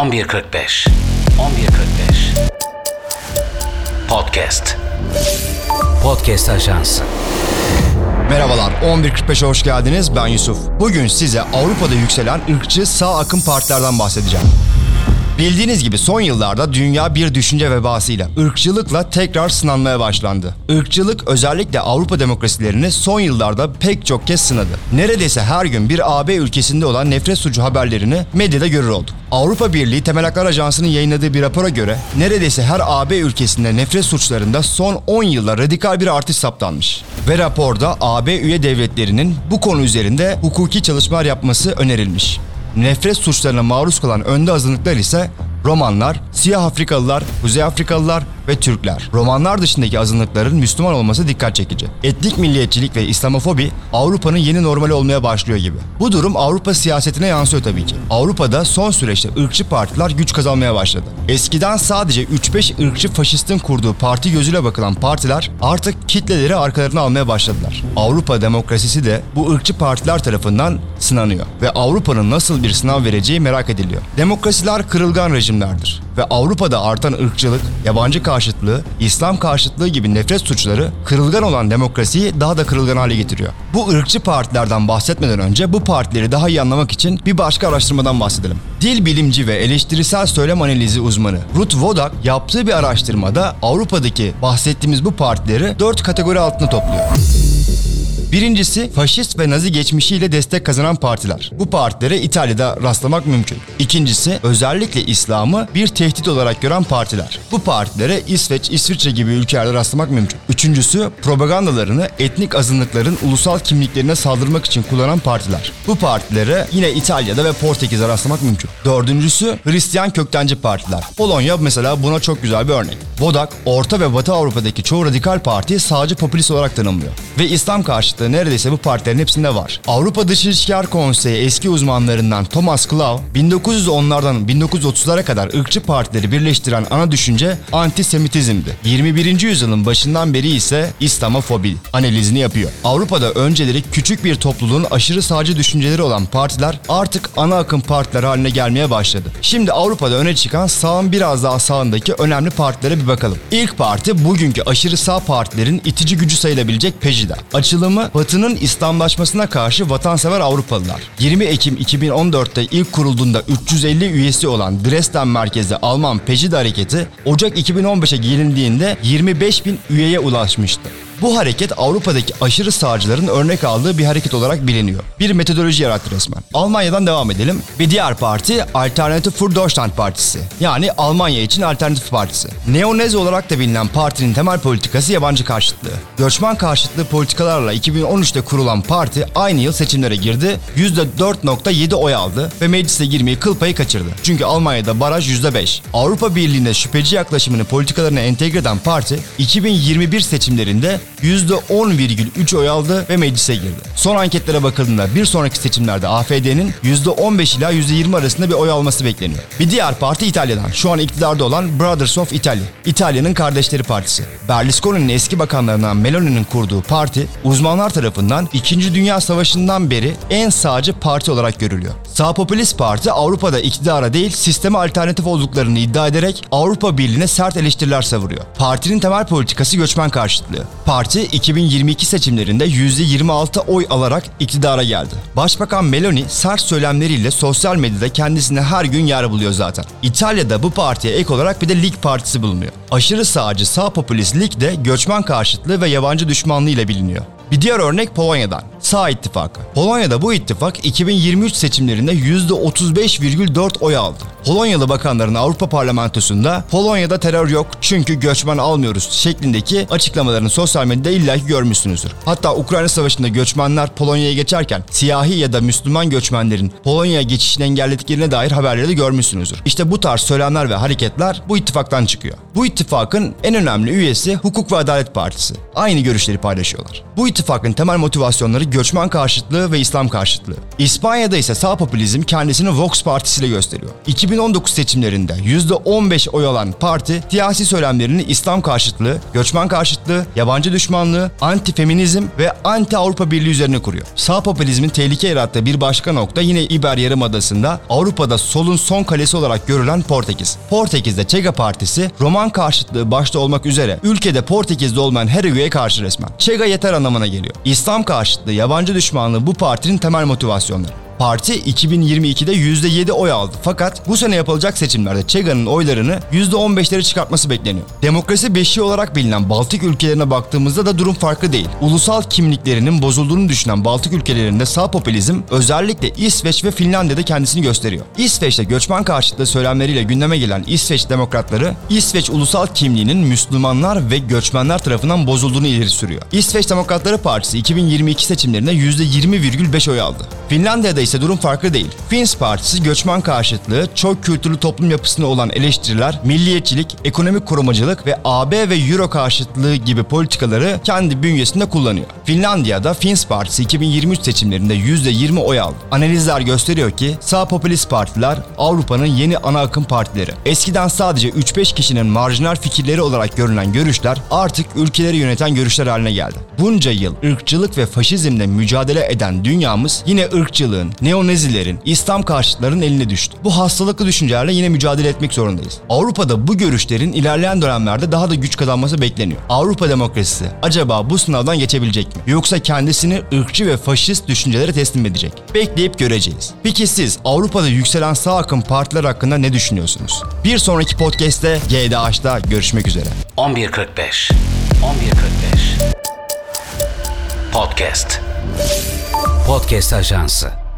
11.45 11.45 Podcast Podcast Ajansı Merhabalar, 11.45'e hoş geldiniz. Ben Yusuf. Bugün size Avrupa'da yükselen ırkçı sağ akım partilerden bahsedeceğim. Bildiğiniz gibi son yıllarda dünya bir düşünce vebasıyla, ırkçılıkla tekrar sınanmaya başlandı. Irkçılık özellikle Avrupa demokrasilerini son yıllarda pek çok kez sınadı. Neredeyse her gün bir AB ülkesinde olan nefret suçu haberlerini medyada görür olduk. Avrupa Birliği Temel Haklar Ajansı'nın yayınladığı bir rapora göre neredeyse her AB ülkesinde nefret suçlarında son 10 yılda radikal bir artış saptanmış. Ve raporda AB üye devletlerinin bu konu üzerinde hukuki çalışmalar yapması önerilmiş. Nefret suçlarına maruz kalan önde azınlıklar ise Romanlar, Siyah Afrikalılar, Kuzey Afrikalılar ve Türkler. Romanlar dışındaki azınlıkların Müslüman olması dikkat çekici. Etnik milliyetçilik ve İslamofobi Avrupa'nın yeni normali olmaya başlıyor gibi. Bu durum Avrupa siyasetine yansıyor tabii ki. Avrupa'da son süreçte ırkçı partiler güç kazanmaya başladı. Eskiden sadece 3-5 ırkçı faşistin kurduğu parti gözüyle bakılan partiler artık kitleleri arkalarına almaya başladılar. Avrupa demokrasisi de bu ırkçı partiler tarafından sınanıyor ve Avrupa'nın nasıl bir sınav vereceği merak ediliyor. Demokrasiler kırılgan rejimlerdir ve Avrupa'da artan ırkçılık, yabancı karşıtlığı, İslam karşıtlığı gibi nefret suçları kırılgan olan demokrasiyi daha da kırılgan hale getiriyor. Bu ırkçı partilerden bahsetmeden önce bu partileri daha iyi anlamak için bir başka araştırmadan bahsedelim. Dil bilimci ve eleştirisel söylem analizi uzmanı Ruth Wodak yaptığı bir araştırmada Avrupa'daki bahsettiğimiz bu partileri dört kategori altında topluyor. Birincisi faşist ve nazi geçmişiyle destek kazanan partiler. Bu partilere İtalya'da rastlamak mümkün. İkincisi özellikle İslam'ı bir tehdit olarak gören partiler. Bu partilere İsveç, İsviçre gibi ülkelerde rastlamak mümkün. Üçüncüsü propagandalarını etnik azınlıkların ulusal kimliklerine saldırmak için kullanan partiler. Bu partilere yine İtalya'da ve Portekiz'de rastlamak mümkün. Dördüncüsü Hristiyan köktenci partiler. Polonya mesela buna çok güzel bir örnek. Vodak, Orta ve Batı Avrupa'daki çoğu radikal partiyi sağcı popülist olarak tanımlıyor. Ve İslam karşıtlığı neredeyse bu partilerin hepsinde var. Avrupa Dış İlişkiler Konseyi eski uzmanlarından Thomas Klau, 1910'lardan 1930'lara kadar ırkçı partileri birleştiren ana düşünce antisemitizmdi. 21. yüzyılın başından beri ise İslamofobi analizini yapıyor. Avrupa'da önceleri küçük bir topluluğun aşırı sağcı düşünceleri olan partiler artık ana akım partiler haline gelmeye başladı. Şimdi Avrupa'da öne çıkan sağın biraz daha sağındaki önemli partilere bir bakalım. İlk parti bugünkü aşırı sağ partilerin itici gücü sayılabilecek Pejida. Açılımı Batı'nın İslamlaşmasına karşı vatansever Avrupalılar. 20 Ekim 2014'te ilk kurulduğunda 350 üyesi olan Dresden merkezli Alman Pejida hareketi Ocak 2015'e gelindiğinde 25 bin üyeye ulaşmıştı. Bu hareket Avrupa'daki aşırı sağcıların örnek aldığı bir hareket olarak biliniyor. Bir metodoloji yarattı resmen. Almanya'dan devam edelim. Bir diğer parti Alternative für Deutschland Partisi. Yani Almanya için Alternatif Partisi. Neonezi olarak da bilinen partinin temel politikası yabancı karşıtlığı. Göçmen karşıtlığı politikalarla 2013'te kurulan parti aynı yıl seçimlere girdi. %4.7 oy aldı ve meclise girmeyi kıl payı kaçırdı. Çünkü Almanya'da baraj %5. Avrupa Birliği'ne şüpheci yaklaşımını politikalarına entegre eden parti 2021 seçimlerinde %10,3 oy aldı ve meclise girdi. Son anketlere bakıldığında bir sonraki seçimlerde AFD'nin %15 ila %20 arasında bir oy alması bekleniyor. Bir diğer parti İtalya'dan. Şu an iktidarda olan Brothers of Italy. İtalya'nın kardeşleri partisi. Berlusconi'nin eski bakanlarından Meloni'nin kurduğu parti uzmanlar tarafından 2. Dünya Savaşı'ndan beri en sağcı parti olarak görülüyor. Sağ Popülist Parti Avrupa'da iktidara değil sisteme alternatif olduklarını iddia ederek Avrupa Birliği'ne sert eleştiriler savuruyor. Partinin temel politikası göçmen karşıtlığı. Parti 2022 seçimlerinde %26 oy alarak iktidara geldi. Başbakan Meloni sert söylemleriyle sosyal medyada kendisine her gün yer buluyor zaten. İtalya'da bu partiye ek olarak bir de Lig Partisi bulunuyor. Aşırı sağcı sağ popülist Lig de göçmen karşıtlığı ve yabancı düşmanlığı ile biliniyor. Bir diğer örnek Polonya'dan. Sağ ittifakı. Polonya'da bu ittifak 2023 seçimlerinde %35,4 oy aldı. Polonyalı bakanların Avrupa Parlamentosu'nda Polonya'da terör yok çünkü göçmen almıyoruz şeklindeki açıklamalarını sosyal medyada illaki görmüşsünüzdür. Hatta Ukrayna Savaşı'nda göçmenler Polonya'ya geçerken siyahi ya da Müslüman göçmenlerin Polonya'ya geçişini engellediklerine dair haberleri de görmüşsünüzdür. İşte bu tarz söylemler ve hareketler bu ittifaktan çıkıyor. Bu ittifakın en önemli üyesi Hukuk ve Adalet Partisi. Aynı görüşleri paylaşıyorlar. Bu ittifakın temel motivasyonları göçmen karşıtlığı ve İslam karşıtlığı. İspanya'da ise sağ popülizm kendisini Vox Partisi ile gösteriyor. 2019 seçimlerinde %15 oy alan parti siyasi söylemlerini İslam karşıtlığı, göçmen karşıtlığı, yabancı düşmanlığı, antifeminizm ve anti-Avrupa Birliği üzerine kuruyor. Sağ popülizmin tehlike yarattığı bir başka nokta yine İber Yarımadası'nda Avrupa'da solun son kalesi olarak görülen Portekiz. Portekiz'de Chega Partisi Roman karşıtlığı başta olmak üzere ülkede Portekiz'de olmayan her üyeye karşı resmen. Chega yeter anlamına geliyor. İslam karşıtlığı, yabancı düşmanlığı bu partinin temel motivasyonları. Parti 2022'de %7 oy aldı. Fakat bu sene yapılacak seçimlerde Chega'nın oylarını %15'leri çıkartması bekleniyor. Demokrasi beşiği olarak bilinen Baltık ülkelerine baktığımızda da durum farklı değil. Ulusal kimliklerinin bozulduğunu düşünen Baltık ülkelerinde sağ popülizm özellikle İsveç ve Finlandiya'da kendisini gösteriyor. İsveç'te göçmen karşıtlığı söylemleriyle gündeme gelen İsveç demokratları İsveç ulusal kimliğinin Müslümanlar ve göçmenler tarafından bozulduğunu ileri sürüyor. İsveç Demokratları Partisi 2022 seçimlerinde %20,5 oy aldı. Finlandiya'da ise durum farklı değil. Finns Partisi göçmen karşıtlığı, çok kültürlü toplum yapısına olan eleştiriler, milliyetçilik, ekonomik korumacılık ve AB ve Euro karşıtlığı gibi politikaları kendi bünyesinde kullanıyor. Finlandiya'da Finns Partisi 2023 seçimlerinde %20 oy aldı. Analizler gösteriyor ki sağ popülist partiler Avrupa'nın yeni ana akım partileri. Eskiden sadece 3-5 kişinin marjinal fikirleri olarak görünen görüşler artık ülkeleri yöneten görüşler haline geldi. Bunca yıl ırkçılık ve faşizmle mücadele eden dünyamız yine ırkçılığın, neonezilerin, İslam karşıtlarının eline düştü. Bu hastalıklı düşüncelerle yine mücadele etmek zorundayız. Avrupa'da bu görüşlerin ilerleyen dönemlerde daha da güç kazanması bekleniyor. Avrupa demokrasisi acaba bu sınavdan geçebilecek mi? Yoksa kendisini ırkçı ve faşist düşüncelere teslim edecek? Bekleyip göreceğiz. Peki siz Avrupa'da yükselen sağ akım partiler hakkında ne düşünüyorsunuz? Bir sonraki podcast'te GDH'da görüşmek üzere. 11.45 11.45 Podcast Podcast Ajansı